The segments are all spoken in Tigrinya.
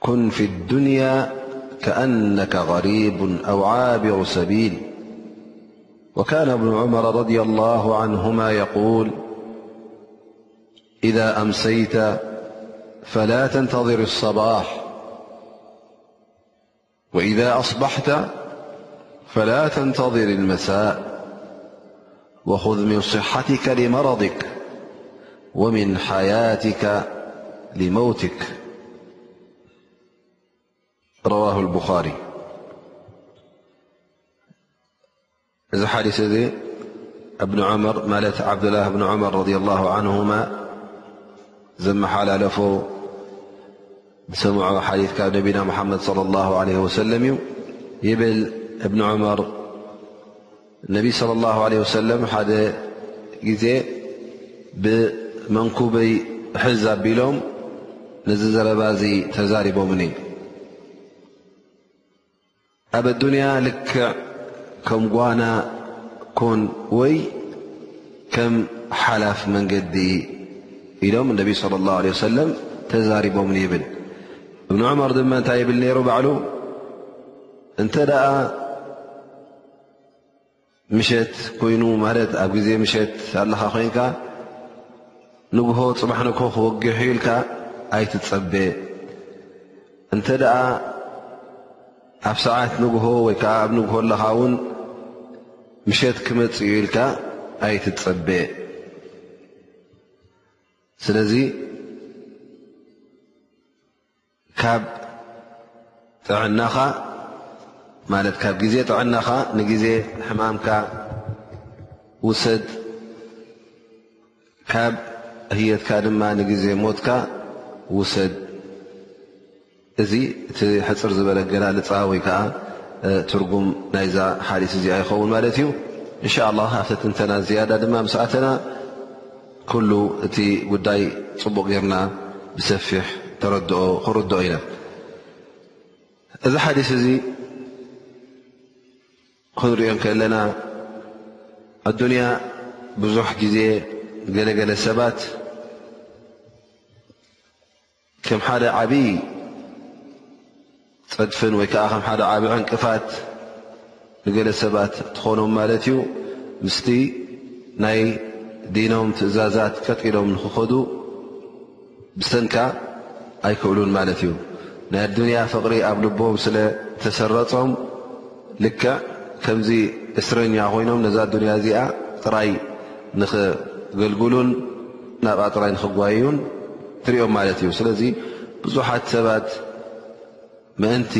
كن في الدنيا كأنك غريب أو عابر سبيل وكان ابن عمر - رضي الله عنهما يقول إذا أمسيت فلا تنتظر الصباح وإذا أصبحت فلا تنتظر المساء وخذ من صحتك لمرضك ومن حياتك لموتك رواه البخاري እዚ ሓዲስ እዚ እብኒ ዑመር ማለት ዓብዱላህ እብኒ ዑመር ረድ ላሁ ዓንሁማ ዘመሓላለፎ ዝሰምዖ ሓዲ ካብ ነቢና ሙሓመድ ለ ላ ለ ወሰለም እዩ ይብል እብኒ ዑመር ነቢይ ስለ ላ ለ ወሰለም ሓደ ግዜ ብመንኩበይ ሕዝ ኣቢሎም ነዚ ዘረባ እዚ ተዛሪቦምኒ ኣብ ኣዱንያ ልክዕ ከም ጓና ኩን ወይ ከም ሓላፍ መንገዲ ኢሎም እነቢ ለ ላ ለ ሰለም ተዛሪቦም ይብል እብኒ ዑመር ድማ እንታይ ይብል ነይሩ ባዕሉ እንተ ደኣ ምሸት ኮይኑ ማለት ኣብ ግዜ ምሸት ኣለኻ ኮይንካ ንግሆ ፅባሕ ንግሆ ክወጊሑ ኢልካ ኣይትፀበ እንተ ደኣ ኣብ ሰዓት ንግሆ ወይ ከዓ ኣብ ንግሆ ኣለኻ እውን ምሸት ክመፅእ ዩ ኢልካ ኣይትፀበ ስለዚ ካብ ጥዕናኻ ማለት ካብ ግዜ ጥዕናኻ ንግዜ ሕማምካ ውሰድ ካብ ህየትካ ድማ ንግዜ ሞትካ ውሰድ እዚ እቲ ሕፅር ዝበለ ገላልፃ ወይ ከዓ ትርጉም ናይዛ ሓሊት እዚኣ ይኸውን ማለት እዩ እንሻ ላ ኣብተትንተና ዝያዳ ድማ ምስኣተና ኩሉ እቲ ጉዳይ ፅቡቕ ጌርና ብሰፊሕ ተረድኦ ክንርድኦ ኢና። እዚ ሓዲስ እዚ ክንሪኦ እንከለና ኣዱንያ ብዙሕ ግዜ ገለገለ ሰባት ከም ሓደ ዓብዪ ፀድፍን ወይ ከዓ ከም ሓደ ዓብ ዕንቅፋት ንገለ ሰባት ትኾኖም ማለት እዩ ምስቲ ናይ ዲኖም ትእዛዛት ቀጢሎም ንክኸዱ ብሰንካ ኣይክእሉን ማለት እዩ ናይ ኣዱንያ ፍቕሪ ኣብ ልቦም ስለ ተሰረፆም ልክዕ ከምዚ እስረኛ ኮይኖም ነዛ ዱንያ እዚኣ ጥራይ ንኽገልግሉን ናብኣ ጥራይ ንኽጓይዩን ትሪኦም ማለት እዩ። ስለዚ ብዙሓት ሰባት ምእንቲ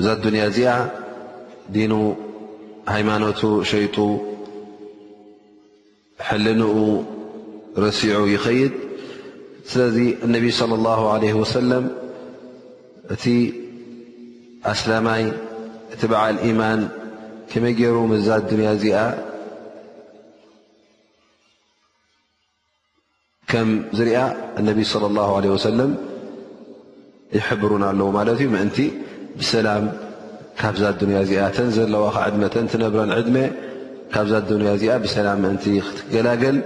እዛ ኣዱንያ እዚኣ ዲኑ ሃይማኖቱ ሸይጡ ሕልንኡ ረሲዑ ይኸይድ ስለዚ እነቢ صለ ላሁ ለ ወሰለም እቲ ኣስላማይ እቲ በዓል ኢማን ከመይ ገይሩ ምዛ ኣዱንያ እዚኣ ከም ዝርኣ እነቢ صለ ላه ለ ወሰለም ይሕብሩን ኣለዉ ማለት እዩ ምእንቲ ብሰላም ካብዛ ኣዱንያ እዚኣ ተን ዘለዋ ክዕድመተን ትነብረን ዕድመ ካብዛ ኣዱንያ እዚኣ ብሰላም ምእንቲ ክትገላገል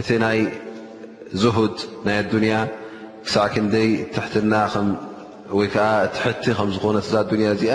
እቲ ናይ ዝሁድ ናይ ኣዱንያ ክሳዕ ክንደይ ትሕትና ወይ ከዓ ትሕቲ ከም ዝኾነት እዛ ኣዱንያ እዚኣ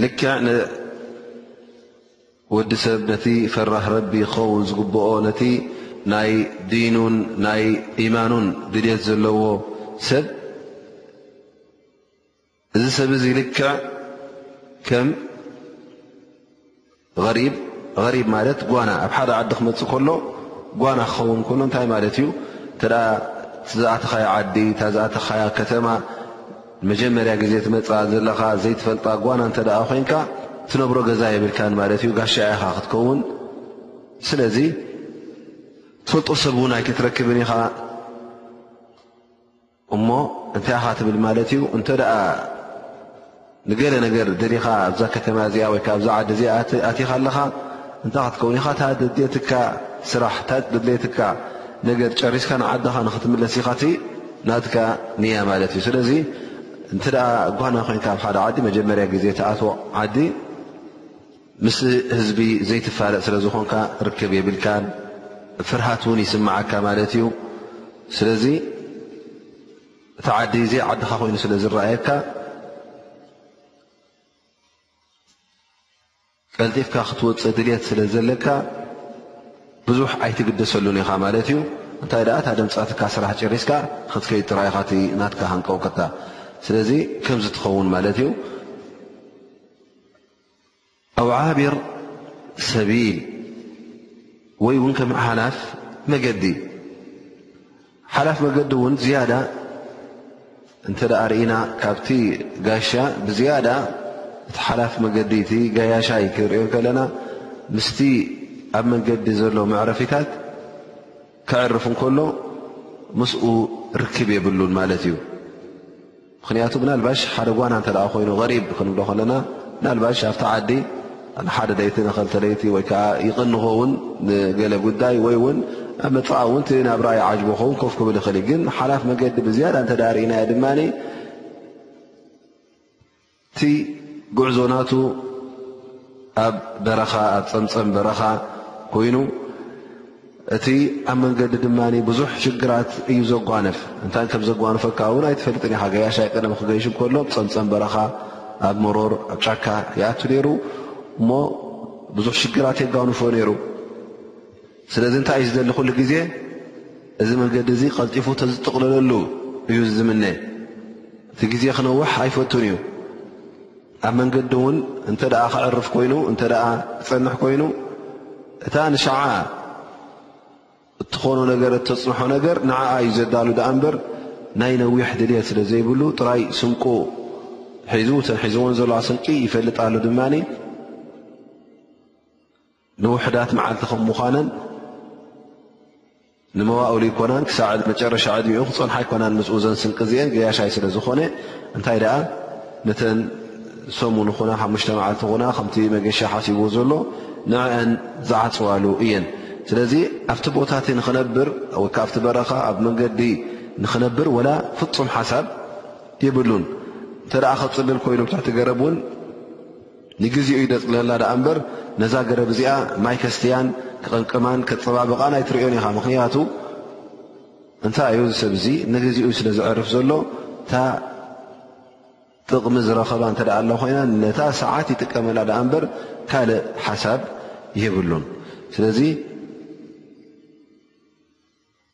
ልክዕ ንወዲ ሰብ ነቲ ፈራህ ረቢ ክኸውን ዝግብኦ ነቲ ናይ ዲኑን ናይ ኢማኑን ድልት ዘለዎ ሰብ እዚ ሰብ እዚ ልክዕ ከም ሪብ ሪብ ማለት ጓና ኣብ ሓደ ዓዲ ክመፅእ ከሎ ጓና ክኸውን ከሎ እንታይ ማለት እዩ እተ ዝኣተኻያ ዓዲ እ ዝኣተኻያ ከተማ መጀመርያ ግዜ ትመፅ ዘለኻ ዘይትፈልጣ ጓና እተ ኮይንካ ትነብሮ ገዛ የብልካ ማለት እዩ ጋሻ ኢኻ ክትከውን ስለዚ ትፈልጦ ሰብ ውን ኣይክትረክብን ኢኻ እሞ እንታይ ኢኻ ትብል ማለት እዩ እንተ ንገለ ነገር ደሊኻ ኣብዛ ከተማ እዚኣ ወይ ኣብዚ ዓዲ እዚ ኣቲኻ ኣለኻ እንታይ ክትከውን ኢኻ ታ ድድትካ ስራሕ ታ ድድትካ ነገር ጨሪስካ ንዓድኻ ንክትምለስ ኢኻ እቲ ናትካ ንያ ማለት እዩ ስለዚ እንተ ጓና ኮንካ ኣብ ሓደ ዓዲ መጀመርያ ግዜ ተኣትዎ ዓዲ ምስ ህዝቢ ዘይትፋለጥ ስለ ዝኾንካ ርክብ የብልካን ፍርሃት እውን ይስምዓካ ማለት እዩ ስለዚ እቲ ዓዲ እዘይ ዓድኻ ኮይኑ ስለ ዝረኣየካ ቀልጢፍካ ክትወፅእ ድልት ስለ ዘለካ ብዙሕ ኣይትግደሰሉን ኢኻ ማለት እዩ እንታይ ደኣ እታ ደምፃትካ ስራሕ ጨሪስካ ክትከይድ ጥራይኻ እቲ ናትካ ሃንቀውቀታ ስለዚ ከምዚ ትኸውን ማለት እዩ ኣው ዓቢር ሰቢል ወይ ውን ከም ሓላፍ መገዲ ሓላፍ መገዲ ውን ዝያዳ እንተ ርእና ካብቲ ጋሻ ብዝያዳ እቲ ሓላፍ መገዲ እቲ ጋያሻይ ክንሪኦ ከለና ምስቲ ኣብ መንገዲ ዘሎ መዕረፊታት ክዕርፍ እንከሎ ምስኡ ርክብ የብሉን ማለት እዩ። ምኽንያቱ ምናልባሽ ሓደ ጓና እንተ ኮይኑ ቐሪብ ክንብሎ ከለና ምናልባሽ ኣብቲ ዓዲ ንሓደ ለይቲ ንኸልተ ለይቲ ወይ ከዓ ይቕንኾ ውን ንገለ ጉዳይ ወይ ውን ኣብ መፃኣ ውን እቲ ናብራ ይዓጅቦ ኸውን ኮፍ ክብል ይኽእል እዩ ግን ሓላፍ መገዲ ብዝያዳ እንተዳርእናዮ ድማ እቲ ጉዕዞ ናቱ ኣብ በረኻ ኣብ ፀምፀም በረኻ ኮይኑ እቲ ኣብ መንገዲ ድማ ብዙሕ ሽግራት እዩ ዘጓንፍ እንታይ ከም ዘጓንፈካ እውን ኣይትፈልጥን ኢኻ ገያሻይ ቀደም ክገይሽ እንከሎ ብ ፀምፀም በረኻ ኣብ መሮር ኣብ ጫካ ይኣቱ ነይሩ እሞ ብዙሕ ሽግራት የጓንፎ ነይሩ ስለዚ እንታይ እዩ ዝደሊ ኩሉ ግዜ እዚ መንገዲ እዚ ቀልጢፉ ተዝጥቕለለሉ እዩ ዝምነ እቲ ግዜ ክነውሕ ኣይፈቱን እዩ ኣብ መንገዲ እውን እንተ ክዕርፍ ኮይኑ እንተ ክፀንሕ ኮይኑ እታ ንሸዓ እትኾኑ ነገር እተፅንሖ ነገር ንዓ እዩ ዘዳሉ ድኣ እምበር ናይ ነዊሕ ድልት ስለ ዘይብሉ ጥራይ ስንቁ ሒዙ ተንሒዝዎን ዘለዋ ስንቂ ይፈልጥ ኣሉ ድማ ንውሑዳት መዓልቲ ከም ምዃነን ንመዋእሉ ይኮናን ክሳዕ መጨረሻ ዕድሚኡ ክፀንሓ ኣይኮናን ምስ ዘን ስንቂ ዚአን ገያሻይ ስለ ዝኾነ እንታይ ደኣ ነተን ሰሙን ኹና ሓሙሽተ መዓልቲ ኹና ከምቲ መገሻ ሓሲቡ ዘሎ ንዕአን ዝዓፅዋሉ እየን ስለዚ ኣብቲ ቦታ እቲ ንክነብር ወይ ከዓ ኣብቲ በረኻ ኣብ መንገዲ ንክነብር ወላ ፍፁም ሓሳብ የብሉን እንተ ከፅልል ኮይኑ ብትሕቲ ገረብ እውን ንግዜኡ ይደጽለላ ደኣ እምበር ነዛ ገረብ እዚኣ ማይ ከስትያን ክቕምቅማን ከጸባብቓን ኣይትርእዮን ኢኻ ምኽንያቱ እንታይ እዩ ዝሰብ እዚ ንግዜኡ ስለ ዘዕርፍ ዘሎ እታ ጥቕሚ ዝረኸባ እንተ ኣለ ኮይና ነታ ሰዓት ይጥቀመላ ደኣ እምበር ካልእ ሓሳብ የብሉን ስለዚ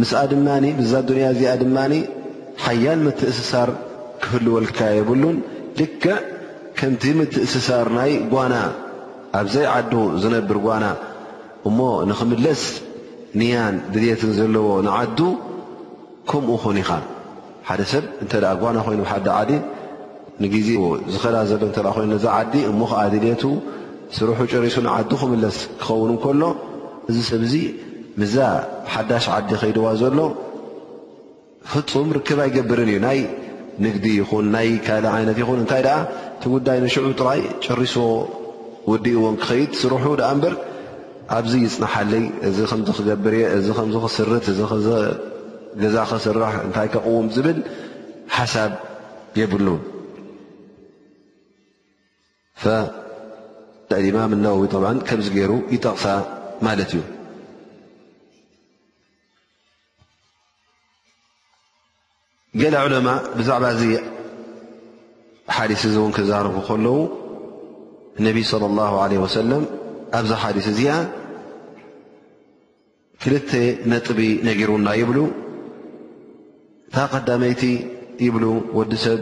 ምስኣ ድማ ብዛ ዱንያ እዚኣ ድማ ሓያል ምትእስሳር ክህልወልካ የብሉን ልክዕ ከምቲ ምትእስሳር ናይ ጓና ኣብዘይ ዓዱ ዝነብር ጓና እሞ ንኽምለስ ንያን ድልትን ዘለዎ ንዓዱ ከምኡ ኹን ኢኻ ሓደ ሰብ እንተ ጓና ኮይኑ ብ ሓዲ ዓዲ ንግዜ ዝኸዳ ዘሎ እተ ኮይኑ ነዛ ዓዲ እሞ ከዓ ድልቱ ስርሑ ጨሪሱ ንዓዲ ክምለስ ክኸውን እንከሎ እዚ ሰብ እዚ ምዛ ሓዳሽ ዓዲ ከይድዋ ዘሎ ፍፁም ርክብ ኣይገብርን እዩ ናይ ንግዲ ይኹን ናይ ካልእ ዓይነት ይኹን እንታይ ደኣ እቲ ጉዳይ ንሽዑ ጥራይ ጨሪስዎ ወዲእዎን ክኸይድ ስርሑ ደኣ እምበር ኣብዚ ይጽናሓለይ፣ እዚ ከምዚ ክገብር እየ፣ እዚ ከምዚ ክስርት፣ እዚ ገዛ ክስራሕ፣ እንታይ ከቕውም ዝብል ሓሳብ የብሉን። ፈእልማም እነወዊ ብ ከምዚ ገይሩ ይጠቕሳ ማለት እዩ ገለ ዑለማ ብዛዕባ እዚ ሓዲስ እዚ እውን ክዛረቡ ከለዉ ነቢይ صለ ላሁ ለ ወሰለም ኣብዚ ሓዲስ እዚኣ ክልተ ነጥቢ ነጊሩና ይብሉ እታ ቀዳመይቲ ይብሉ ወዲ ሰብ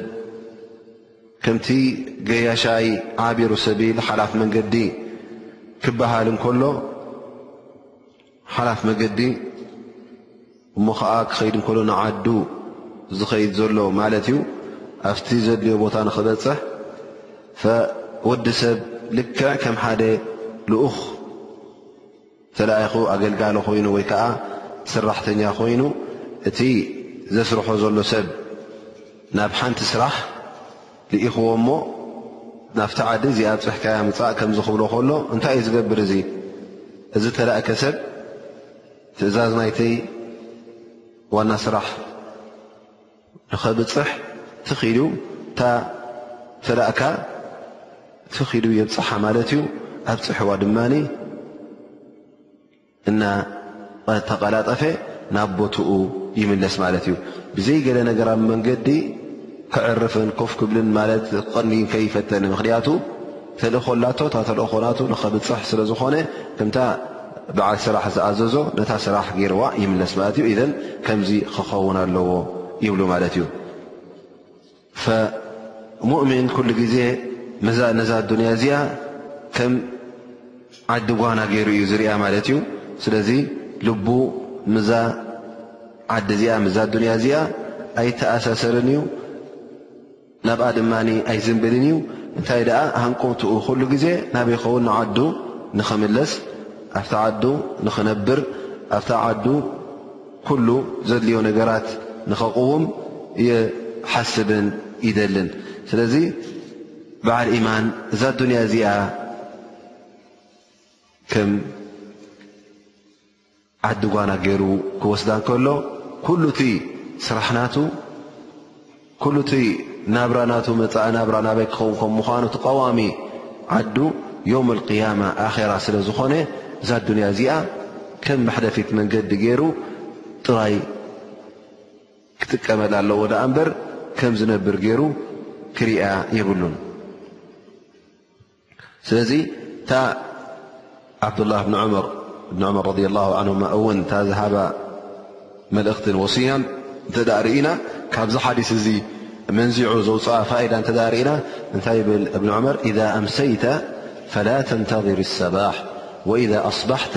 ከምቲ ገያሻይ ዓቢሩ ሰቢል ሓላፍ መንገዲ ክበሃል እንከሎ ሓላፍ መገዲ እሞ ኸዓ ክኸይድ እንከሎ ንዓዱ ዝኸይድ ዘሎ ማለት እዩ ኣብቲ ዘድልዮ ቦታ ንኽበፅሕ ወዲ ሰብ ልክዕ ከም ሓደ ልኡኽ ተላኢኹ ኣገልጋሊ ኮይኑ ወይ ከዓ ስራሕተኛ ኮይኑ እቲ ዘስርሖ ዘሎ ሰብ ናብ ሓንቲ ስራሕ ልኢኽዎ እሞ ናብቲ ዓዲ እዚኣ ኣብፅሕካያ ምፃእ ከምዚ ክብሎ ከሎ እንታይ እዩ ዝገብር እዙ እዚ ተላእከ ሰብ ትእዛዝ ናይተይ ዋና ስራሕ ንኸብፅሕ ትኽ ኢሉ እታ ተላእካ ትኽ ኢሉ የብፅሓ ማለት እዩ ኣብፅሕዋ ድማ እናተቐላጠፈ ናብ ቦትኡ ይምለስ ማለት እዩ። ብዘይ ገለ ነገር ኣብ መንገዲ ክዕርፍን ኮፍ ክብልን ማለት ክቕንይን ከይፈተነ ምኽንያቱ ተልእኾ ኣላቶ እታ ተልእኾ ናቱ ንኸብፅሕ ስለ ዝኾነ ከምታ በዓል ስራሕ ዝኣዘዞ ነታ ስራሕ ገይርዋ ይምለስ ማለት እዩ። ኢዘን ከምዚ ክኸውን ኣለዎ ይብሉ ማለት እዩ። ፈሙእሚን ኩሉ ግዜ ምዛ ነዛ ኣዱንያ እዚኣ ከም ዓዲ ጓና ገይሩ እዩ ዝርያ ማለት እዩ ስለዚ ልቡ ምዛ ዓዲ እዚኣ ምዛ ኣዱንያ እዚኣ ኣይተኣሳሰርን እዩ ናብኣ ድማ ኣይዝንብልን እዩ እንታይ ደኣ ሃንቀውትኡ ኩሉ ግዜ ናብ ይኸውን ንዓዱ ንኸምለስ ኣብቲ ዓዱ ንኽነብር ኣብታ ዓዱ ኩሉ ዘድልዮ ነገራት ንኸቕውም ይሓስብን ይደልን። ስለዚ በዓል ኢማን እዛ ኣዱንያ እዚኣ ከም ዓዲ ጓና ገይሩ ክወስዳ እንከሎ ኩሉ እቲ ስራሕ ናቱ ኩሉ እቲ ናብራ ናቱ መጻኢ ናብራ ናበይ ክኸውን ከም ምዃኑ እቲ ቀዋሚ ዓዱ ዮም ኣልቅያማ ኣኼራ ስለ ዝኾነ እዛ ኣዱንያ እዚኣ ከም መሕለፊት መንገዲ ገይሩ ጥራይ ክጥቀመላ ኣለዎ ደኣ እምበር ከም ዝነብር ገይሩ ክርኣ የብሉን። ስለዚ እታ ዓብዱላህ እብኒ ዑመር እብኒ ዑመር ረድያ ላሁ ዓንሁማ እውን እታ ዝሃባ መልእኽትን ወስያን እንተ ደኣ ርኢና ካብዚ ሓዲስ እዚ መንዚዑ ዘውፅኣ ፋይዳ እንተ ርኢና እንታይ ይብል እብኒ ዑመር ኢዛ ኣምሰይተ ፈላ ተንተظር ሰባሕ ወኢዛ ኣስባሕተ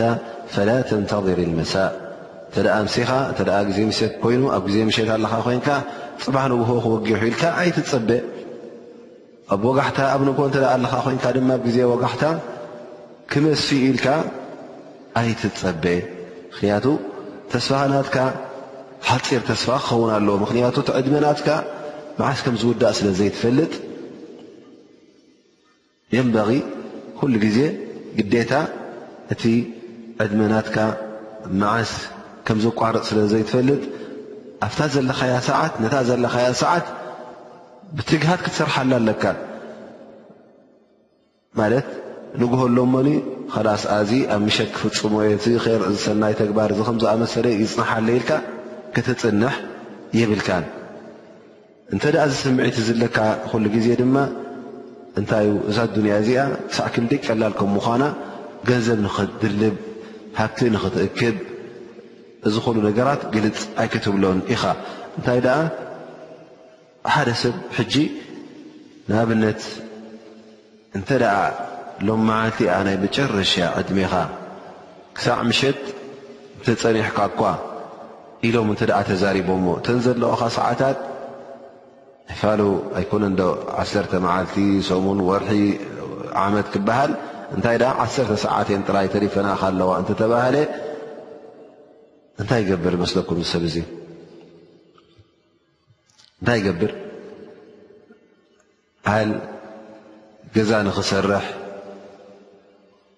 ፈላ ተንተظር መሳእ እተ ኣምሲኻ እተ ግዜ ምሸት ኮይኑ ኣብ ግዜ ምሸት ኣለኻ ኮይንካ ፅባሕ ንግሆ ክወጊሑ ኢልካ ኣይትፀበ ኣብ ወጋሕታ ኣብ ንግሆ እንተ ኣለኻ ኮይንካ ድማ ብ ግዜ ወጋሕታ ክመስ ኢልካ ኣይትጸበ ምክንያቱ ተስፋናትካ ሓጺር ተስፋ ክኸውን ኣለዎ ምክንያቱ እቲ ዕድመናትካ መዓስ ከም ዝውዳእ ስለ ዘይትፈልጥ የንበቂ ኩሉ ግዜ ግዴታ እቲ ዕድመናትካ መዓስ ከም ዘቋርጥ ስለ ዘይትፈልጥ ኣብታ ዘለኻያ ሰዓት ነታ ዘለኻያ ሰዓት ብትግሃት ክትሰርሓላ ኣለካ ማለት ንግሆ ኣሎሞኒ ኸላስ ኣዚ ኣብ ምሸት ክፍጽሞ እየ እዚ ር እዚ ሰናይ ተግባር እዚ ከም ዝኣመሰለ ይጽንሓለ ኢልካ ክትጽንሕ የብልካን እንተ ደኣ እዚ ስምዒት እዝለካ ኩሉ ግዜ ድማ እንታይ ዩ እዛ ኣዱንያ እዚኣ ክሳዕ ክንደይ ቀላል ከም ምዃና ገንዘብ ንኽትድልብ ሃብቲ ንኽትእክብ እዚ ኹሉ ነገራት ግልጽ ኣይክትብሎን ኢኻ እንታይ ደኣ ሓደ ሰብ ሕጂ ንኣብነት እንተ ሎም መዓልቲ እያ ናይ መጨረሽያ ዕድሜኻ ክሳዕ ምሸት እንተጸኒሕካ እኳ ኢሎም እንተ ተዛሪቦሞ እተን ዘለኦኻ ሰዓታት ፋሉ ኣይኮነ ዶ ዓሰርተ መዓልቲ ሰሙን ወርሒ ዓመት ክበሃል እንታይ ደ ዓሰርተ ሰዓት እየን ጥራይ ተሪፈናኻ ኣለዋ እንተተባህለ እንታይ ይገብር መስለኩም ዝሰብ እዙ እንታይ ይገብር በዓል ገዛ ንኽሰርሕ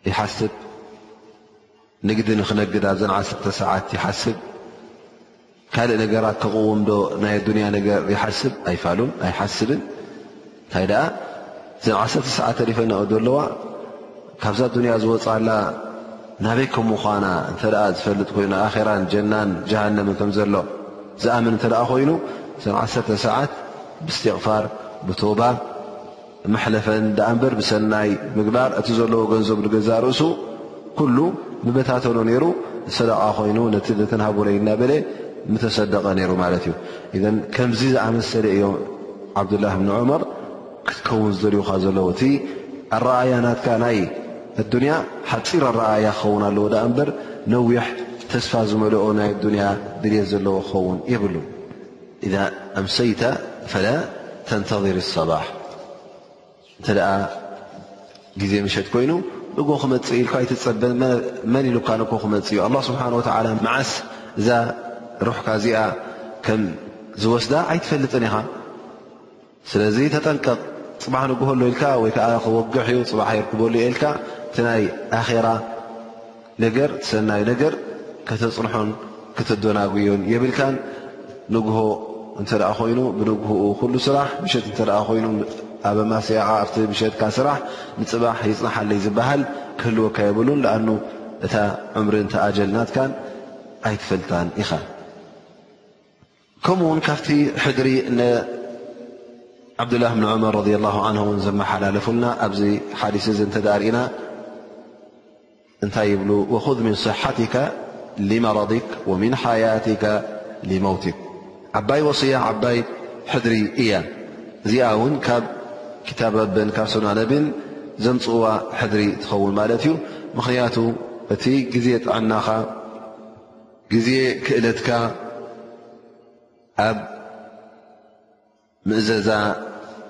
ይሓስብ ንግዲ ንኽነግድ ኣብዘን ዓሰርተ ሰዓት ይሓስብ ካልእ ነገራት ከቕውምዶ ናይ ኣዱንያ ነገር ይሓስብ ኣይፋሉን ኣይሓስብን እንታይ ደኣ እዘን ዓሰርተ ሰዓት ተሪፈናኦ ዘለዋ ካብዛ ዱንያ ዝወጽኣላ ናበይ ከም ምዃና እንተ ዝፈልጥ ኮይኑ ኣኼራን ጀናን ጀሃነምን ከም ዘሎ ዝኣምን እንተ ኮይኑ እዘን ዓሰርተ ሰዓት ብእስትቕፋር ብቶባ መሕለፈን ደኣ እምበር ብሰናይ ምግባር እቲ ዘለዎ ገንዘብ ንገዛእ ርእሱ ኩሉ ምበታተኖ ነይሩ ሰደቓ ኮይኑ ነቲ ዘተንሃቡለይ እናበለ ምተሰደቐ ነይሩ ማለት እዩ እዘን ከምዚ ዝኣመሰለ እዮም ዓብዱላህ ብን ዑመር ክትከውን ዝደልዩካ ዘለዉ እቲ ኣረኣያ ናትካ ናይ ኣዱንያ ሓፂር ኣረኣያ ክኸውን ኣለዎ ዳኣ እምበር ነዊሕ ተስፋ ዝመልኦ ናይ ኣዱንያ ድልት ዘለዎ ክኸውን የብሉን ኢዛ ኣምሰይተ ፈላ ተንተظር صባሕ እንተደኣ ግዜ ምሸት ኮይኑ ንጎ ክመጽእ ኢልካ ኣይትጸበ መን ኢሉካ ንኮ ክመጽእ እዩ ኣላ ስብሓን ወተዓላ መዓስ እዛ ሩሕካ እዚኣ ከም ዝወስዳ ኣይትፈልጥን ኢኻ ስለዚ ተጠንቀቕ ፅባሕ ንግሆ ኣሎ ኢልካ ወይ ከዓ ክወግሕ እዩ ፅባሕ የርክበሉ እየ ኢልካ እቲ ናይ ኣኼራ ነገር ሰናይ ነገር ከተጽንሖን ከተደናጉዮን የብልካን ንግሆ እንተ ኮይኑ ብንግህኡ ኩሉ ስራሕ ምሸት እተ ኮይኑ ኣብ ማስያዓ ኣብቲ ምሸትካ ስራሕ ንፅባሕ ይፅናሓለይ ዝበሃል ክህልወካ የብሉን ኣ እታ ዕምሪ እንተ ኣጀልናትካን ኣይትፈልጣን ኢኻ ከምኡ ውን ካብቲ ሕድሪ ን ዓብዱላህ ብን ዑመር ረድ ላሁ ዓን ውን ዘመሓላለፉልና ኣብዚ ሓዲስ እዚ እንተ ርእና እንታይ ይብሉ ወኹዝ ምን ስሓትካ ሊመረድክ ወምን ሓያትካ ሊመውትክ ዓባይ ወስያ ዓባይ ሕድሪ እያ እዚኣ እውን ካብ ክታብ ረብን ካብ ሱና ነብን ዘምፅእዋ ሕድሪ ትኸውን ማለት እዩ ምኽንያቱ እቲ ግዜ ጥዕናኻ ግዜ ክእለትካ ኣብ ምእዘዛ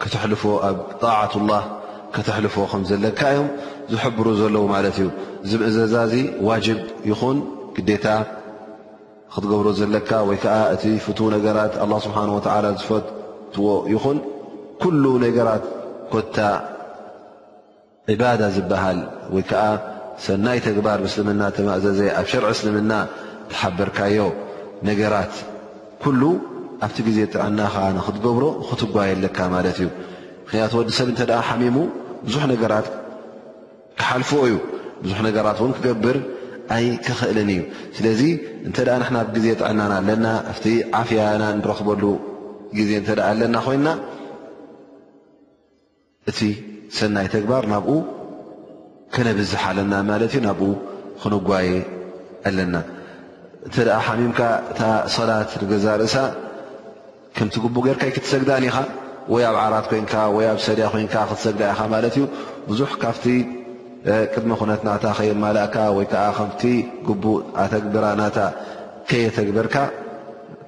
ከተሕልፎ ኣብ ጣዓት ላህ ከተሕልፎ ከም ዘለካ እዮም ዝሕብሩ ዘለዉ ማለት እዩ እዚ ምእዘዛ እዚ ዋጅብ ይኹን ግዴታ ክትገብሮ ዘለካ ወይ ከዓ እቲ ፍት ነገራት ኣላ ስብሓን ወተዓላ ዝፈትዎ ይኹን ኩሉ ነገራት ኮታ ዒባዳ ዝበሃል ወይ ከዓ ሰናይ ተግባር ምስልምና ተማእዘዘ ኣብ ሸርዒ እስልምና ተሓበርካዮ ነገራት ኩሉ ኣብቲ ግዜ ጥዕናኻ ንክትገብሮ ክትጓየ ኣለካ ማለት እዩ ምክንያቱ ወዲ ሰብ እንተ ሓሚሙ ብዙሕ ነገራት ክሓልፎ እዩ ብዙሕ ነገራት እውን ክገብር ኣይክኽእልን እዩ ስለዚ እንተ ንሕና ብ ግዜ ጥዕናና ኣለና ኣብቲ ዓፍያና ንረኽበሉ ግዜ እተ ኣለና ኮይና እቲ ሰናይ ተግባር ናብኡ ከነብዝሕ ኣለና ማለት እዩ ናብኡ ክንጓየ ኣለና እንተ ሓሚምካ እታ ሰላት ንገዛ ርእሳ ከምቲ ግቡ ገርካይ ክትሰግዳን ኢኻ ወይ ኣብ ዓራት ኮንካ ወይ ኣብ ሰድያ ኮንካ ክትሰግዳ ኢኻ ማለት እዩ ብዙሕ ካብቲ ቅድሚ ኩነት ናታ ከየማላእካ ወይ ከዓ ከምቲ ግቡእ ኣተግብራ ናታ ከየተግበርካ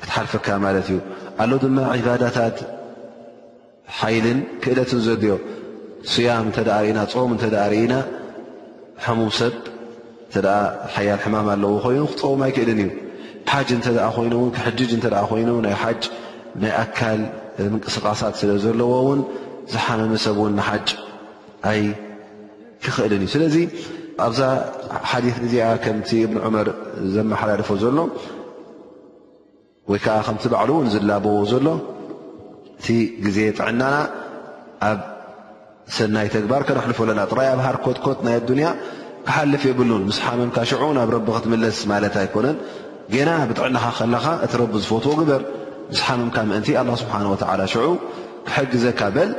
ክትሓልፈካ ማለት እዩ ኣሎ ድማ ዒባዳታት ሓይልን ክእለትን ዘድዮ ስያም እተ ርእና ፆም እተ ርእና ሕሙም ሰብ እተ ሓያል ሕማም ኣለዎ ኮይኑ ክፀውም ኣይክእልን እዩ ሓጅ እተ ኮይኑ ውን ክሕጅጅ እተ ኮይኑ ናይ ሓጅ ናይ ኣካል ምንቅስቃሳት ስለ ዘለዎ ውን ዝሓመመ ሰብ ውን ንሓጅ ኣይክኽእልን እዩ ስለዚ ኣብዛ ሓዲ እዚኣ ከምቲ እብን ዑመር ዘመሓላለፎ ዘሎ ወይ ከዓ ከምቲ ባዕሉ እውን ዝላበዎ ዘሎ እቲ ግዜ ጥዕናና ኣብ ሰናይ ተግባር ከነሕልፎ ኣለና ጥራይ ኣብ ሃርኮትኮት ናይ ኣዱንያ ክሓልፍ የብሉን ምስ ሓመምካ ሽዑ ናብ ረቢ ክትምለስ ማለት ኣይኮነን ገና ብጥዕናኻ ከለኻ እቲ ረቢ ዝፈትዎ ግበር ምስ ሓመምካ ምእንቲ ኣላ ስብሓን ወተዓላ ሽዑ ክሕግዘካ በል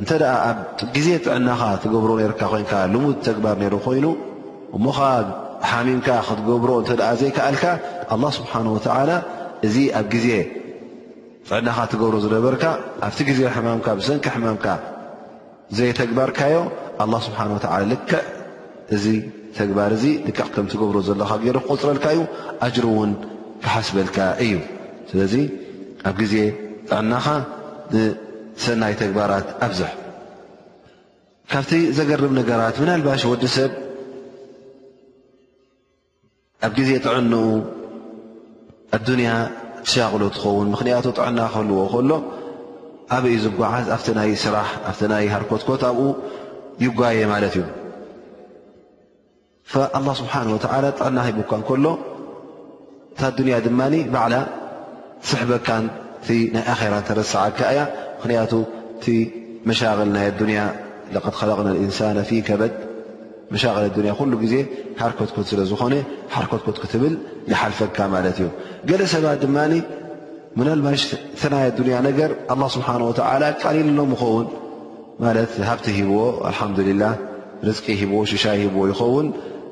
እንተ ኣብ ግዜ ጥዕናኻ ትገብሮ ነርካ ኮንካ ልሙድ ተግባር ነይሩ ኮይኑ እሞ ኸዓ ሓሚምካ ክትገብሮ እንተ ዘይከኣልካ ኣላ ስብሓን ወተዓላ እዚ ኣብ ግዜ ጥዕናኻ ትገብሮ ዝነበርካ ኣብቲ ግዜ ሕማምካ ብሰንኪ ሕማምካ ዘየተግባርካዮ ኣላ ስብሓን ወተዓላ ልክዕ እዚ ተግባር እዚ ልክዕ ከም ትገብሮ ዘለኻ ገይሩ ክቆፅረልካ እዩ ኣጅር እውን ክሓስበልካ እዩ ስለዚ ኣብ ግዜ ጥዕናኻ ንሰናይ ተግባራት ኣብዝሕ ካብቲ ዘገርም ነገራት ምናልባሽ ወዲ ሰብ ኣብ ግዜ ጥዕንኡ ኣዱንያ ትሻቕሎ ትኸውን ምኽንያቱ ጥዕና ክህልዎ ከሎ ኣበ ዩ ዝጓዓዝ ኣብቲ ናይ ስራሕ ኣብቲ ናይ ሃርኮትኮት ኣብኡ ይጓየ ማለት እዩ ኣላህ ስብሓን ወተዓላ ጥዕና ሂቡካ እንከሎ እታ ዱንያ ድማ ባዕላ ትስሕበካን እቲ ናይ ኣኼራ ተረስዓካ እያ ምኽንያቱ እቲ መሻቕል ናይ ኣዱንያ ለቐድ ኸለቕና ልእንሳነ ፊ ከበድ መሻቕል ኣዱንያ ኩሉ ግዜ ሓርኮትኮት ስለ ዝኾነ ሓርኮትኮት ክትብል ይሓልፈካ ማለት እዩ ገለ ሰባት ድማ ምናልባሽ እቲ ናይ ኣዱንያ ነገር ኣላ ስብሓን ወተዓላ ቀሊልሎም ይኸውን ማለት ሃብቲ ሂብዎ ኣልሓምዱሊላህ ርዝቂ ሂብዎ ሽሻይ ሂብዎ ይኸውን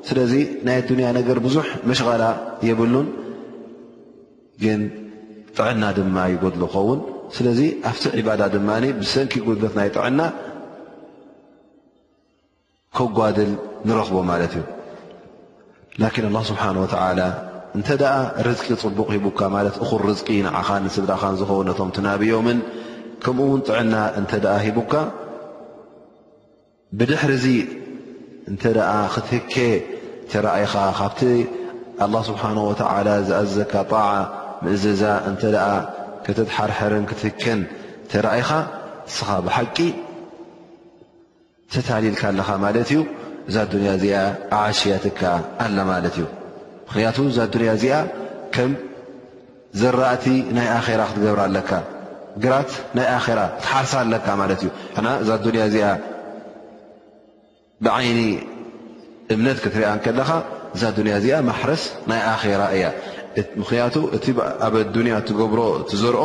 ስለዚ ናይ ኣዱንያ ነገር ብዙሕ መሽቓላ የብሉን ግን ጥዕና ድማ ይጎድሉ ይኸውን ስለዚ ኣብቲ ዒባዳ ድማ ብሰንኪ ጉድለት ናይ ጥዕና ከጓድል ንረኽቦ ማለት እዩ ላኪን ኣላ ስብሓን ወተዓላ እንተ ደኣ ርዝቂ ፅቡቕ ሂቡካ ማለት እኹል ርዝቂ ንዓኻን ንስድራኻን ዝኸውን ነቶም ትናብዮምን ከምኡ እውን ጥዕና እንተ ደኣ ሂቡካ ብድሕሪ እዙ እንተ ደኣ ክትህከ ተረኣይኻ ካብቲ ኣላ ስብሓን ወተዓላ ዝኣዘካ ጣዓ ምእዘዛ እንተ ደኣ ከተትሓርሐርን ክትህከን ተረኣይኻ እስኻ ብሓቂ ተታሊልካ ኣለኻ ማለት እዩ እዛ ኣዱንያ እዚኣ ኣዓሽያትካ ኣላ ማለት እዩ ምኽንያቱ እዛ ኣዱንያ እዚኣ ከም ዘራእቲ ናይ ኣኼራ ክትገብራ ኣለካ ግራት ናይ ኣራ ክትሓርሳ ኣለካ ማለት እዩ ሕና እዛ ኣዱንያ እዚኣ ብዓይኒ እምነት ክትሪኣ ከለኻ እዛ ኣዱንያ እዚኣ ማሕረስ ናይ ኣኼራ እያ ምኽንያቱ እቲ ኣብ ኣዱንያ ትገብሮ ትዘርኦ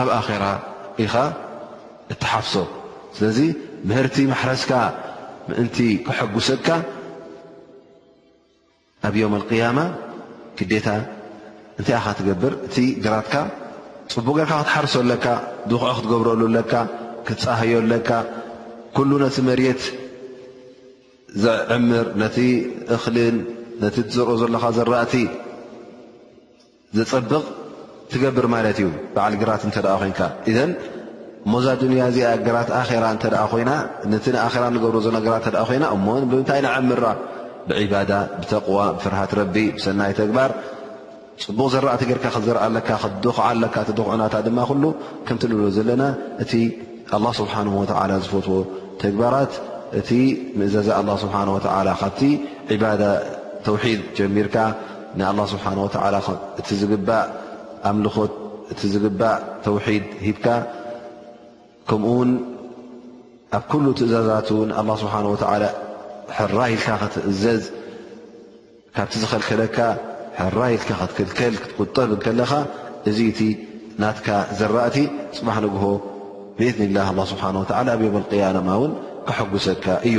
ኣብ ኣኼራ ኢኻ እትሓፍሶ ስለዚ ምህርቲ ማሕረስካ ምእንቲ ከሐጉሰካ ኣብ ዮም ኣልቅያማ ግዴታ እንታይ ኢኻ ትገብር እቲ ግራትካ ፅቡቅ ጌርካ ክትሓርሶ ኣለካ ድኹዑ ክትገብረሉ ኣለካ ክትፃህዮ ኣለካ ኩሉ ነቲ መሬት ዘዕምር ነቲ እኽልን ነቲ ትዘርኦ ዘለካ ዘራእቲ ዘጸብቕ ትገብር ማለት እዩ በዓል ግራት እንተ ኮንካ እዘን ሞዛ ዱንያ እዚኣ ግራት ኣራ እተ ኮይና ነቲ ንኣራ ንገብሮ ዘና ግራት እተ ኮይና እሞ ብምንታይ ንዓምራ ብዒባዳ ብተቕዋ ብፍርሃት ረቢ ብሰናይ ተግባር ፅቡቕ ዘራእቲ ጌርካ ክትዘርኣ ኣለካ ክትድኽ ኣለካ እቲ ድኹዕናታ ድማ ኩሉ ከምቲ ንብሎ ዘለና እቲ ኣላ ስብሓን ወተዓላ ዝፈትዎ ተግባራት እቲ ምእዘዛ ኣላ ስብሓን ወተዓላ ካብቲ ዕባዳ ተውሒድ ጀሚርካ ንኣላህ ስብሓን ወተዓላ እቲ ዝግባእ ኣምልኾት እቲ ዝግባእ ተውሒድ ሂብካ ከምኡ ውን ኣብ ኩሉ ትእዛዛት ን ኣላ ስብሓን ወተዓላ ሕራ ኢልካ ክትእዘዝ ካብቲ ዝኸልከለካ ሕራ ኢልካ ክትክልከል ክትቁጠብ ከለኻ እዚ እቲ ናትካ ዘራእቲ ፅባሕ ንግሆ ብእትኒላህ ኣላ ስብሓን ወተዓላ ኣብ ዮም ኣልቅያማ እውን ክሐጉሰካ እዩ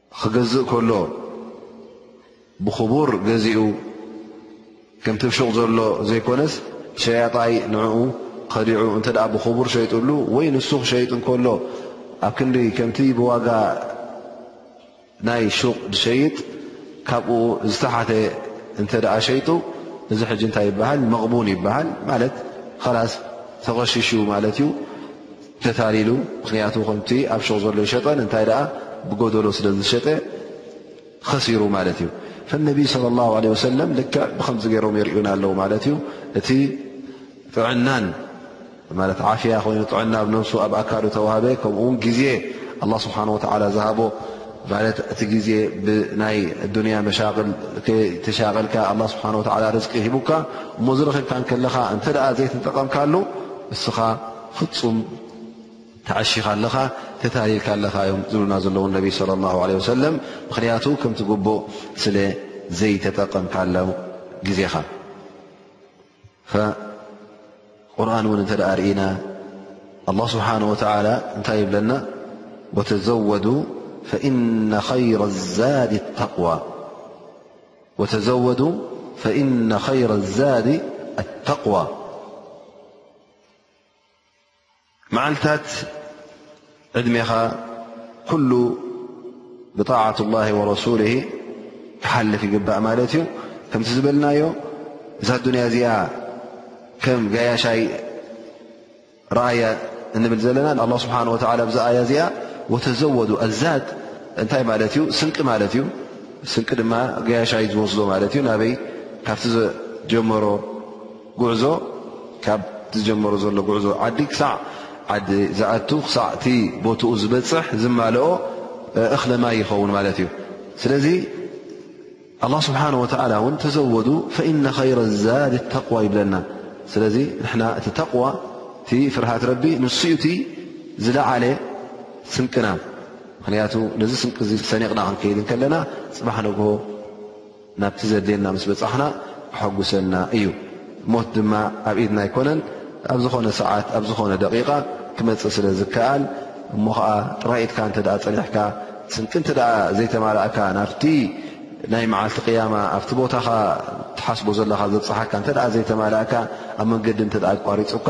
ክገዝእ ከሎ ብኽቡር ገዚኡ ከምቲ ብ ሹቕ ዘሎ ዘይኮነስ ሸያጣይ ንዕኡ ኸዲዑ እንተ ብኽቡር ሸይጡሉ ወይ ንሱ ክሸይጥ እንከሎ ኣብ ክንዲ ከምቲ ብዋጋ ናይ ሹቕ ዝሸይጥ ካብኡ ዝተሓተ እንተ ደኣ ሸይጡ እዚ ሕጂ እንታይ ይበሃል መቕቡን ይበሃል ማለት ኸላስ ተቐሽሹ ማለት እዩ ተታሊሉ ምክንያቱ ከምቲ ኣብ ሹቕ ዘሎ ይሸጠን እንታይ ደኣ ብጎደሎ ስለ ዝሸጠ ኸሲሩ ማለት እዩ ፈነቢይ صለ ላ ለ ወሰለም ልክዕ ብከምዚ ገይሮም የርእዩና ኣለዉ ማለት እዩ እቲ ጥዕናን ማለት ዓፍያ ኮይኑ ጥዕና ኣብ ነብሱ ኣብ ኣካሉ ተዋህበ ከምኡ ውን ግዜ ኣላ ስብሓን ወተላ ዝሃቦ ማለት እቲ ግዜ ብናይ ኣዱንያ መሻቅል ተሻቀልካ ኣላ ስብሓን ወተላ ርዝቂ ሂቡካ እሞ ዝረክብካ ከለኻ እንተ ዘይትጠቐምካሉ እስኻ ፍጹም ተዓሺኻ ኣለኻ ተታሊልካ ኣለኻ እዮም ዝብሉና ዘለዉ ነቢ ለ ላ ለ ወሰለም ምኽንያቱ ከምቲ ግቡእ ስለ ዘይተጠቐምካ ኣለ ግዜኻ ቁርን እውን እንተ ደኣ ርኢና ኣላ ስብሓን ወተላ እንታይ ይብለና ወተዘወዱ ፈእነ ኸይረ ዛዲ ኣተቕዋ መዓልታት ዕድሜኻ ኩሉ ብጣዓት ላሂ ወረሱሊሂ ክሓልፍ ይግባእ ማለት እዩ ከምቲ ዝበልናዮ እዛ ኣዱንያ እዚኣ ከም ጋያሻይ ረኣያ እንብል ዘለና ንኣላ ስብሓን ወተላ ብዛ ኣያ እዚኣ ወተዘወዱ ኣዛድ እንታይ ማለት እዩ ስንቂ ማለት እዩ ስንቂ ድማ ገያሻይ ዝወስዶ ማለት እዩ ናበይ ካብቲ ዘጀመሮ ጉዕዞ ካብ ዝጀመሮ ዘሎ ጉዕዞ ዓዲ ክሳዕ ዓዲ ዝኣቱ ክሳዕ እቲ ቦትኡ ዝበፅሕ ዝማልኦ እኽለ ማይ ይኸውን ማለት እዩ ስለዚ ኣላ ስብሓን ወተዓላ እውን ተዘወዱ ፈኢነ ኸይረ ዛድ ተቕዋ ይብለና ስለዚ ንሕና እቲ ተቕዋ እቲ ፍርሃት ረቢ ንስኡቲ ዝለዓለ ስንቅና ምክንያቱ ነዚ ስንቂ እዚ ሰኒቕና ክንከይድ ከለና ፅባሕ ንግሆ ናብቲ ዘድልየና ምስ በጻሕና ከሐጉሰና እዩ። ሞት ድማ ኣብ ኢድና ኣይኮነን፣ ኣብ ዝኾነ ሰዓት ኣብ ዝኾነ ደቂቃ ክመጽእ ስለ ዝከኣል እሞ ኸኣ ጥራይ ኢድካ እንተ ጸኒሕካ ስንቂ እንተ ዘይተማላእካ ናብቲ ናይ መዓልቲ ቅያማ ኣብቲ ቦታኻ ትሓስቦ ዘለኻ ዘብጽሓካ እንተ ዘይተማላእካ ኣብ መንገዲ እንተ ኣቋሪጹካ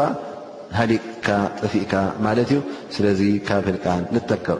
ሃሊቅካ ጠፊእካ ማለት እዩ። ስለዚ ካብ ህልቃን ንጠቀብ።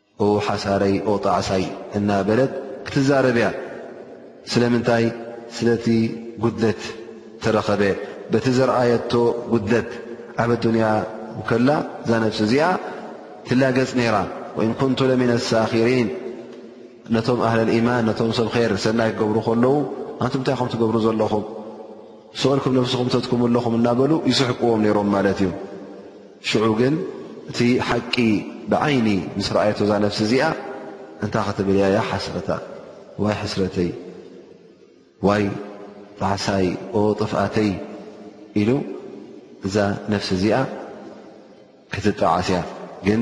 ኦ ሓሳረይ ኦ ጣዕሳይ እናበለት ክትዛረብ እያ። ስለምንታይ? ስለቲ ጉድለት ተረኸበ። በቲ ዘርኣየቶ ጉድለት ኣብ ኣዱንያ ከላ እዛ ነብሲ እዚኣ ትላገጽ ነይራ። ወኢን ኩንቱ ለሚነ ሳኪሪን ነቶም ኣህለል ኢማን ነቶም ሰብ ር ሰናይ ክገብሩ ከለዉ ኣንቱም እንታይ ኹም ትገብሩ ዘለኹም ስኦልኩም ነብስኹም ተትኩሙ ኣለኹም እናበሉ ይስሕቅዎም ነይሮም ማለት እዩ። ሽዑ ግን እቲ ሓቂ ብዓይኒ ምስ ረኣየቶ እዛ ነፍሲ እዚኣ እንታይ ክትብል እያ ያ ሓስረታ ዋይ ሕስረተይ ዋይ ጣዕሳይ ኦ ጥፍኣተይ ኢሉ እዛ ነፍሲ እዚኣ ክትጣዓስ እያ ግን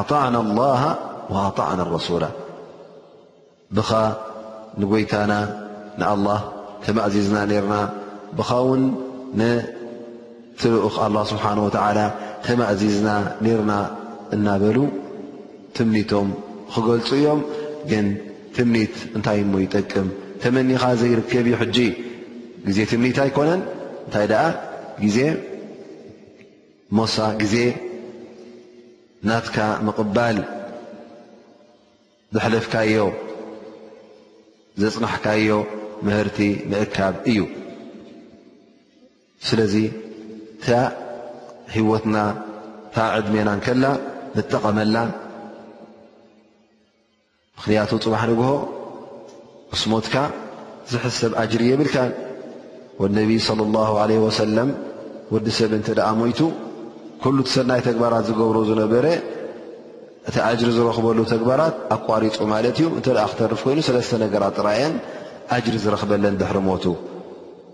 ኣጣዕና ኣላሃ ወኣጣዕና ኣረሱላ ብኻ ንጎይታና ንኣላህ ተማእዚዝና ነርና ብኻ ውን ንትልኡኽ ኣላ ስብሓን ወተዓላ ተማእዚዝና ነርና እናበሉ ትምኒቶም ክገልፁ እዮም ግን ትምኒት እንታይ እሞ ይጠቅም ተመኒኻ ዘይርከብ እዩ ሕጂ ግዜ ትምኒት ኣይኮነን እንታይ ደኣ ግዜ ሞሳ ግዜ ናትካ ምቕባል ዘሕለፍካዮ ዘጽናሕካዮ ምህርቲ ምእካብ እዩ። ስለዚ እታ ህይወትና እታ ዕድሜና ከላ ንጠቐመላ። ምኽንያቱ ፅባሕ ንግሆ ምስ ሞትካ ዝሕሰብ ኣጅሪ የብልካን ወነቢይ صለ ላሁ ለ ወሰለም ወዲ ሰብ እንተ ደኣ ሞይቱ ኩሉ ትሰናይ ተግባራት ዝገብሮ ዝነበረ እቲ ኣጅሪ ዝረኽበሉ ተግባራት ኣቋሪፁ ማለት እዩ እንተ ክተርፍ ኮይኑ ሰለስተ ነገራት ጥራየን ኣጅሪ ዝረኽበለን ድሕሪ ሞቱ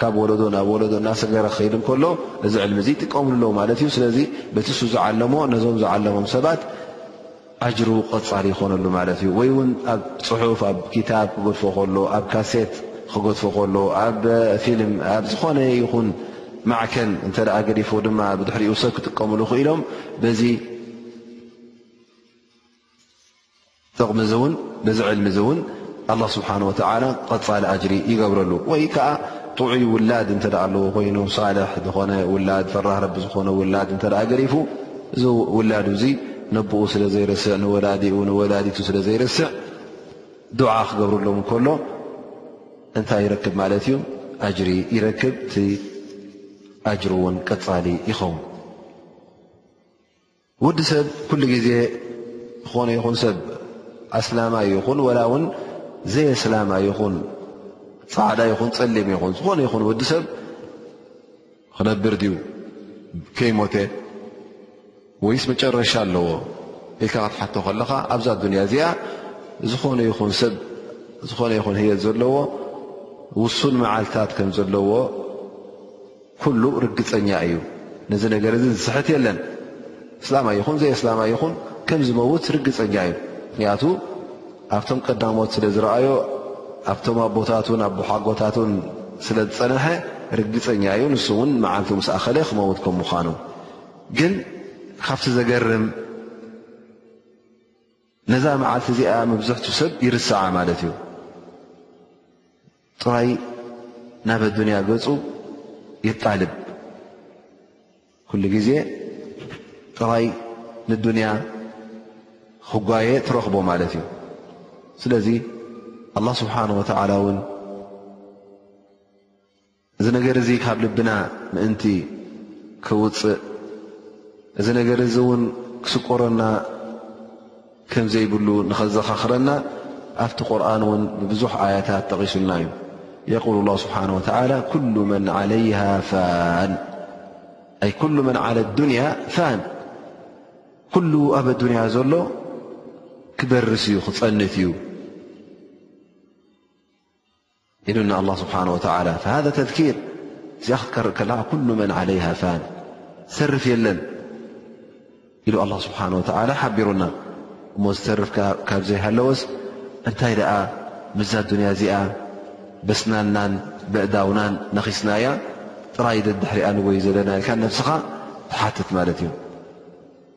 ካብ ወለዶ ናብ ወለዶ እናሰገረ ክኸይድ እንከሎ እዚ ዕልሚ እዚ ይጥቀምሉ ኣለዉ ማለት እዩ ስለዚ በቲ እሱ ዝዓለሞ ነዞም ዝዓለሞም ሰባት ኣጅሩ ቐፃሊ ይኾነሉ ማለት እዩ ወይ እውን ኣብ ፅሑፍ ኣብ ክታብ ክገድፎ ከሎ ኣብ ካሴት ክገድፎ ከሎ ኣብ ፊልም ኣብ ዝኾነ ይኹን ማዕከን እንተ ገዲፎ ድማ ብድሕሪኡ ሰብ ክጥቀምሉ ክኢሎም በዚ ጥቕሚ እዚ እውን ነዚ ዕልሚ እዚ እውን ኣላ ስብሓን ወተዓላ ቐፃሊ ኣጅሪ ይገብረሉ ወይ ከዓ ጥዑይ ውላድ እንተ ኣለዎ ኮይኑ ሳልሕ ዝኾነ ውላድ ፈራህ ረቢ ዝኾነ ውላድ እንተ ገሪፉ እዚ ውላዱ እዙ ነቦኡ ስለ ዘይርስዕ ንወላዲኡ ንወላዲቱ ስለ ዘይርስዕ ድዓ ክገብርሎም ከሎ እንታይ ይረክብ ማለት እዩ ኣጅሪ ይረክብ እቲ ኣጅሪ እውን ቀፃሊ ይኸውን ወዲ ሰብ ኩሉ ግዜ ዝኾነ ይኹን ሰብ ኣስላማይ ይኹን ወላ ውን ዘየስላማ ይኹን ፃዕዳ ይኹን ፀሊም ይኹን ዝኾነ ይኹን ወዲ ሰብ ክነብር ድዩ ከይሞተ ወይስ መጨረሻ ኣለዎ ኢልካ ክትሓቶ ከለኻ ኣብዛ ኣዱንያ እዚኣ ዝኾነ ይኹን ሰብ ዝኾነ ይኹን ህየት ዘለዎ ውሱን መዓልታት ከም ዘለዎ ኩሉ ርግጸኛ እዩ ነዚ ነገር እዚ ዝስሕት የለን እስላማይ ይኹን ዘየስላማይ ይኹን ከም ዝመውት ርግጸኛ እዩ ምክንያቱ ኣብቶም ቀዳሞት ስለ ዝረኣዮ ኣብቶም ኣቦታቱን ኣቦሓጎታቱን ስለ ዝጸንሐ ርግጸኛ እዩ ንሱ እውን መዓልቱ ምስ ኣኸለ ክመውት ከም ምዃኑ ግን ካብቲ ዘገርም ነዛ መዓልቲ እዚኣ መብዝሕቱ ሰብ ይርስዓ ማለት እዩ ጥራይ ናብ ኣዱንያ ገጹ የጣልብ ኩሉ ግዜ ጥራይ ንዱንያ ኽጓየ ትረኽቦ ማለት እዩ ስለዚ ኣላ ስብሓን ወተዓላ እውን እዚ ነገር እዚ ካብ ልብና ምእንቲ ክውፅእ እዚ ነገር እዚ እውን ክስቆረና ከም ዘይብሉ ንኸዘኻኽረና ኣብቲ ቁርን እውን ብብዙሕ ኣያታት ጠቒሱልና እዩ የቁል ላ ስብሓን ወተላ ኩሉ መን ዓለይሃ ፋን ኣይ ኩሉ መን ዓለ ኣዱንያ ፋን ኩሉ ኣብ ኣዱንያ ዘሎ ክበርስ እዩ ክፀንት እዩ ኢሉና ኣላ ስብሓን ወተላ ሃ ተذኪር እዚኣ ክትቀርእ ከለካ ኩሉ መን ዓለይሃ ፋን ዝተርፍ የለን ኢሉ ኣላ ስብሓን ወተላ ሓቢሩና እሞ ዝተርፍ ካብ ዘይሃለወስ እንታይ ደኣ ምዛ ዱንያ እዚኣ በስናናን በእዳውናን ነኺስናያ ጥራይ ደድሕሪኣ ንጎይ ዘለና ኢልካ ነብስኻ ትሓትት ማለት እዩ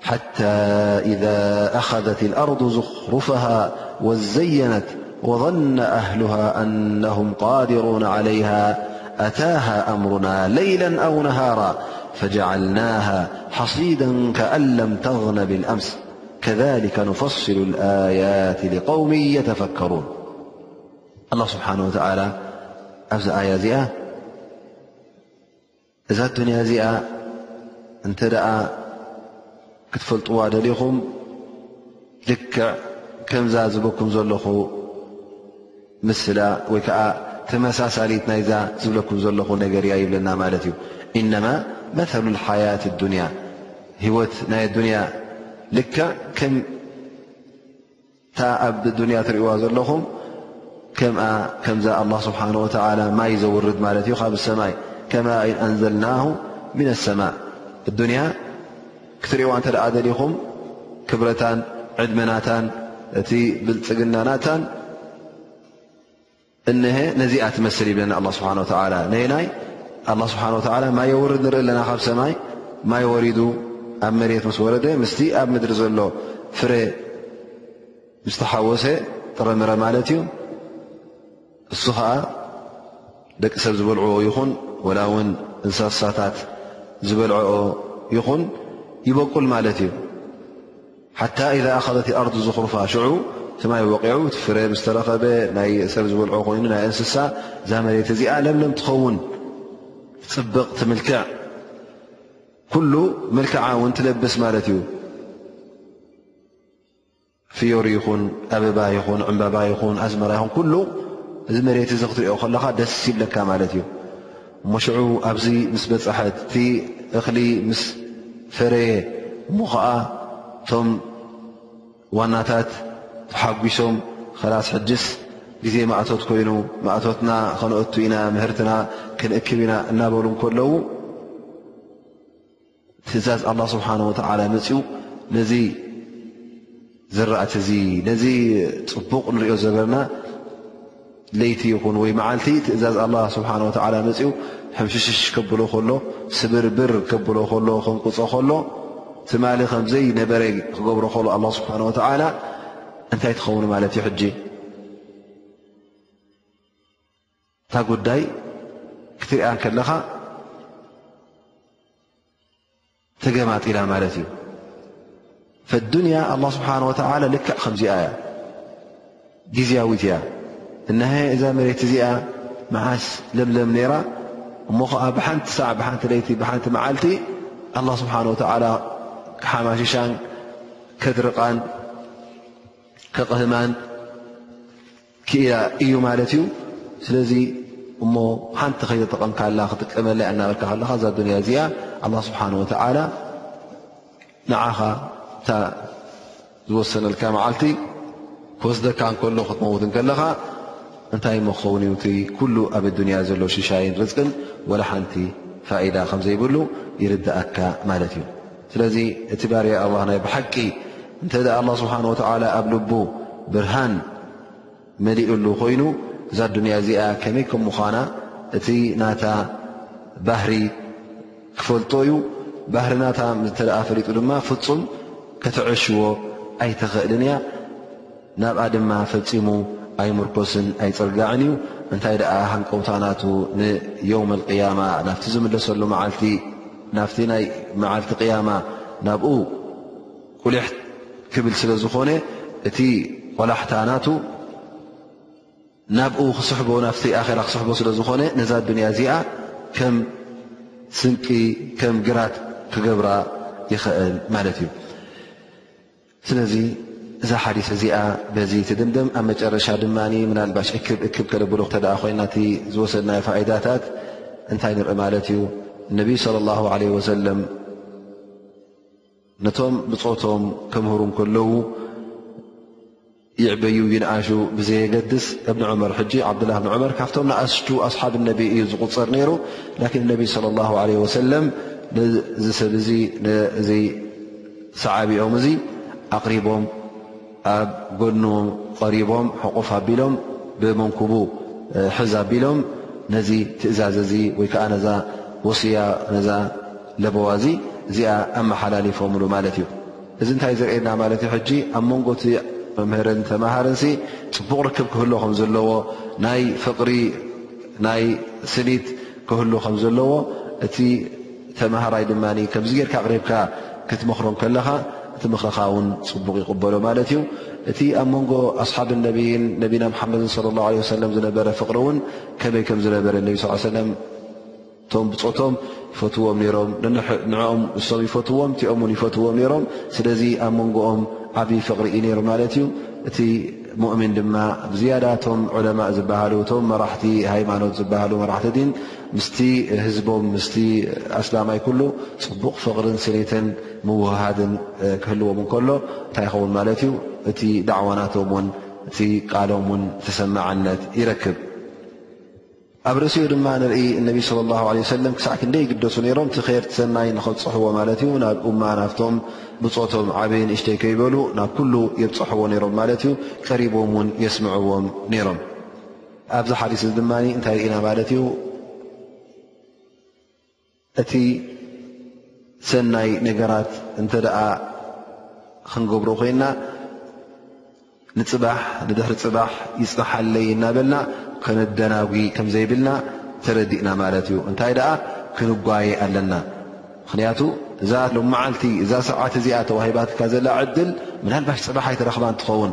حتى إذا أخذت الأرض زخرفها وازينت وظن أهلها أنهم قادرون عليها أتاها أمرنا ليلا أو نهارا فجعلناها حصيدا كأن لم تغن بالأمس كذلك نفصل الآيات لقومي يتفكرون الله سبحانه وتعالى أفز يا زئا እዛ ኣዱንያ እዚኣ እንተ ደኣ ክትፈልጥዋ ደሊኹም ልክዕ ከምዛ ዝበኩም ዘለኹ ምስላ ወይ ከዓ ተመሳሳሊት ናይዛ ዝብለኩም ዘለኹ ነገር እያ ይብለና ማለት እዩ ኢነማ መሉ ሓያት ኣዱንያ ህወት ናይ ኣዱንያ ልክዕ እታ ኣብ ዱንያ ትርእዋ ዘለኹም ከምኣ ከምዛ ኣላ ስብሓን ወተዓላ ማይ ዘውርድ ማለት እዩ ካብ ሰማይ ከማ ኢን ኣንዘልናሁ ምና ኣሰማእ ኣዱንያ ክትርእዋ እንተ ደኣ ደሊኹም ክብረታን ዕድመናታን እቲ ብልፅግናናታን እነሀ ነዚኣ ትመስል ይብለና ኣላ ስብሓን ወተዓላ ነየናይ ኣላ ስብሓን ወተዓላ ማይ የውርድ ንርኢ ኣለና ካብ ሰማይ ማይ ወሪዱ ኣብ መሬት ምስ ወረደ ምስቲ ኣብ ምድሪ ዘሎ ፍረ ምስ ተሓወሰ ጥረምረ ማለት እዩ እሱ ከዓ ደቂ ሰብ ዝበልዕዎ ይኹን ወላ እውን እንሳሳታት ዝበልዐኦ ይኹን ይበቁል ማለት እዩ ሓታ ኢዛ ኣኸዘቲ ኣርዱ ዝኽሩፋ ሽዑ እቲ ማይ ወቒዑ እቲ ፍረ ምስ ተረኸበ ናይ ሰብ ዝበልዖ ኮይኑ ናይ እንስሳ እዛ መሬት እዚኣ ለምለም ትኸውን ትፅብቕ ትምልክዕ ኩሉ መልክዓ እውን ትለብስ ማለት እዩ ፍዮሪ ይኹን ኣበባ ይኹን ዕምባባ ይኹን ኣዝመራ ይኹን ኩሉ እዚ መሬት እዚ ክትሪኦ ከለኻ ደስ ይብለካ ማለት እዩ እሞ ሽዑ ኣብዚ ምስ በጸሐት እቲ እኽሊ ምስ ፈረየ እሞ ኸኣ እቶም ዋናታት ተሓጒሶም ኸላስ ሕጅስ ግዜ ማእቶት ኮይኑ ማእቶትና ኸነእቱ ኢና ምህርትና ክንእክብ ኢና እናበሉ እንከለዉ ትእዛዝ ኣላ ስብሓን ወተዓላ መፅኡ ነዚ ዝራእቲ እዚ ነዚ ፅቡቕ ንሪኦ ዘበና ለይቲ ይኹን ወይ መዓልቲ ትእዛዝ ኣላ ስብሓን ወተዓላ መፅኡ ሕምሽሽሽ ከብሎ ከሎ ስብርብር ከብሎ ከሎ ከንቁፆ ከሎ ትማሊ ከምዘይ ነበረ ክገብሮ ከሎ ኣላ ስብሓን ወተዓላ እንታይ ትኸውን ማለት እዩ ሕጂ እታ ጉዳይ ክትሪኣ እንከለኻ ተገማጢላ ማለት እዩ ፈዱንያ ኣላ ስብሓን ወተዓላ ልክዕ ከምዚኣ እያ ግዜያዊት እያ እነሀ እዛ መሬት እዚኣ መዓስ ለምለም ነይራ እሞ ኸዓ ብሓንቲ ሳዕ ብሓንቲ ለይቲ ብሓንቲ መዓልቲ ኣላ ስብሓን ወተዓላ ክሓማሽሻን ከድርቓን ከቕህማን ክኢላ እዩ ማለት እዩ ስለዚ እሞ ሓንቲ ከይተጠቐምካላ ክጥቀመላ እያ እናበልካ ከለኻ እዛ ዱንያ እዚኣ ኣላ ስብሓን ወተዓላ ንዓኻ እታ ዝወሰነልካ መዓልቲ ክወስደካ እንከሎ ክትመውት እንከለኻ እንታይ እሞ ክኸውን እዩ እቲ ኩሉ ኣብ ኣዱንያ ዘሎ ሽሻይን ርዝቅን ወላ ሓንቲ ፋኢዳ ከም ዘይብሉ ይርድኣካ ማለት እዩ ስለዚ እቲ ባርያ ኣላ ናይ ብሓቂ እንተ ኣላ ስብሓን ወተዓላ ኣብ ልቡ ብርሃን መሊኡሉ ኮይኑ እዛ ኣዱንያ እዚኣ ከመይ ከም ምዃና እቲ ናታ ባህሪ ክፈልጦ እዩ ባህሪ ናታ እተ ፈሊጡ ድማ ፍፁም ከተዐሽዎ ኣይትኽእልን እያ ናብኣ ድማ ፈጺሙ ኣይምርኮስን ኣይጽርጋዕን እዩ። እንታይ ደኣ ሃንቀውታ ናቱ ንየውም ኣልቅያማ ናብቲ ዝምለሰሉ መዓልቲ ናብቲ ናይ መዓልቲ ቅያማ ናብኡ ቁሊሕ ክብል ስለ ዝኾነ እቲ ቆላሕታ ናቱ ናብኡ ክስሕቦ ናፍቲ ኣራ ክስሕቦ ስለ ዝኾነ ነዛ ኣዱንያ እዚኣ ከም ስንቂ ከም ግራት ክገብራ ይኽእል ማለት እዩ። ስለዚ እዛ ሓዲስ እዚኣ በዚ ትድምደም። ኣብ መጨረሻ ድማ ምናልባሽ እክብ እክብ ከነብሎ እተ ኮይና እቲ ዝወሰድናዮ ፋይዳታት እንታይ ንርኢ ማለት እዩ እነቢይ صለ ላه ለ ወሰለም ነቶም ብፆቶም ከምህሩ ከለዉ ይዕበዩ ይንኣሹ ብዘየገድስ እብኒ ዑመር ሕጂ ዓብዱላህ ብኒ ዑመር ካብቶም ንኣሽቱ ኣስሓብ ነቢ እዩ ዝቁፅር ነይሩ ላኪን ነቢ ለ ላ ለ ወሰለም ነዚ ሰብ እዚ ነዚ ሰዓቢኦም እዚ ኣቕሪቦም ኣብ ጎድኑ ቐሪቦም ሕቑፍ ኣቢሎም ብመንኩቡ ሕዝ ኣቢሎም ነዚ ትእዛዝ እዚ ወይ ከዓ ነዛ ወስያ ነዛ ለበዋ እዚ እዚኣ ኣመሓላሊፎምሉ ማለት እዩ እዚ እንታይ ዘርእየና ማለት እዩ ሕጂ ኣብ መንጎቲ መምህርን ተማሃርንሲ ፅቡቕ ርክብ ክህሎ ከም ዘለዎ ናይ ፍቕሪ ናይ ስኒት ክህሉ ከም ዘለዎ እቲ ተማሃራይ ድማ ከምዚ ጌርካ ኣቕሪብካ ክትመኽሮ ከለኻ እቲ ምኽርኻ እውን ፅቡቕ ይቕበሎ ማለት እዩ እቲ ኣብ መንጎ ኣስሓብ ነብይን ነቢና ሓመድን ለ ላ ሰለም ዝነበረ ፍቕሪ እውን ከመይ ከም ዝነበረ ነቢ ስ ሰለም እቶም ብፆቶም ይፈትዎም ነሮም ንኦም እሶም ይፈትዎም እቲኦም ውን ይፈትዎም ነሮም ስለዚ ኣብ መንጎኦም ዓብዪ ፍቕሪ እዩ ነይሩ ማለት እዩ እቲ ሙእሚን ድማ ብዝያዳ እቶም ዑለማእ ዝበሃሉ እቶም መራሕቲ ሃይማኖት ዝበሃሉ መራሕቲ ዲን ምስቲ ህዝቦም ምስቲ ኣስላማይ ኩሉ ፅቡቕ ፍቕርን ስኒትን ምውህሃድን ክህልዎም እንከሎ እንታይ ይኸውን ማለት እዩ እቲ ዳዕዋናቶም ውን እቲ ቃሎም ውን ተሰማዕነት ይረክብ ኣብ ርእሲኡ ድማ ንርኢ እነቢ ስለ ላ ለ ሰለም ክሳዕ ክንደይ ይግደሱ ነይሮም እቲ ኸይርቲ ሰናይ ንኸብፅሕዎ ማለት እዩ ናብ እማ ናብቶም ብፆቶም ዓበ ንእሽተይ ከይበሉ ናብ ኩሉ የብፅሕዎ ነይሮም ማለት እዩ ቀሪቦም እውን የስምዕዎም ነይሮም ኣብዚ ሓዲስ እዚ ድማ እንታይ ርኢና ማለት እዩ እቲ ሰናይ ነገራት እንተ ክንገብሮ ኮይና ንፅባሕ ንድሕሪ ፅባሕ ይፅንሓለይ እናበልና ከነደናጒ ከም ዘይብልና ተረዲእና ማለት እዩ እንታይ ደኣ ክንጓየ ኣለና ምክንያቱ እዛ ሎ መዓልቲ እዛ ሰዓት እዚኣ ተዋሂባትካ ዘላ ዕድል ምናልባሽ ፅባሕ ኣይትረኽባን ትኸውን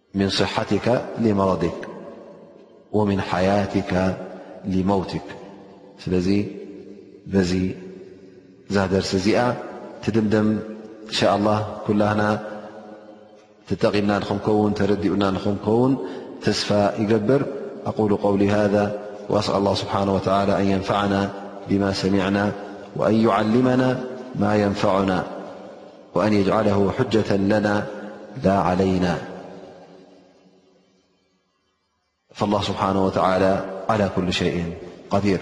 من صحتك لمرضك ومن حياتك لموتك ي درسزئ تدمدم إن شاء الله كلهنا تتقي ننكون ترد انكون تسفى يجبر أقول قول هذا وأسأل الله سبحانه وتعالى أن ينفعنا بما سمعنا وأن يعلمنا ما ينفعنا وأن يجعله حجة لنا لا علينا فالله سبحانه وتعالى على كل شيء قدير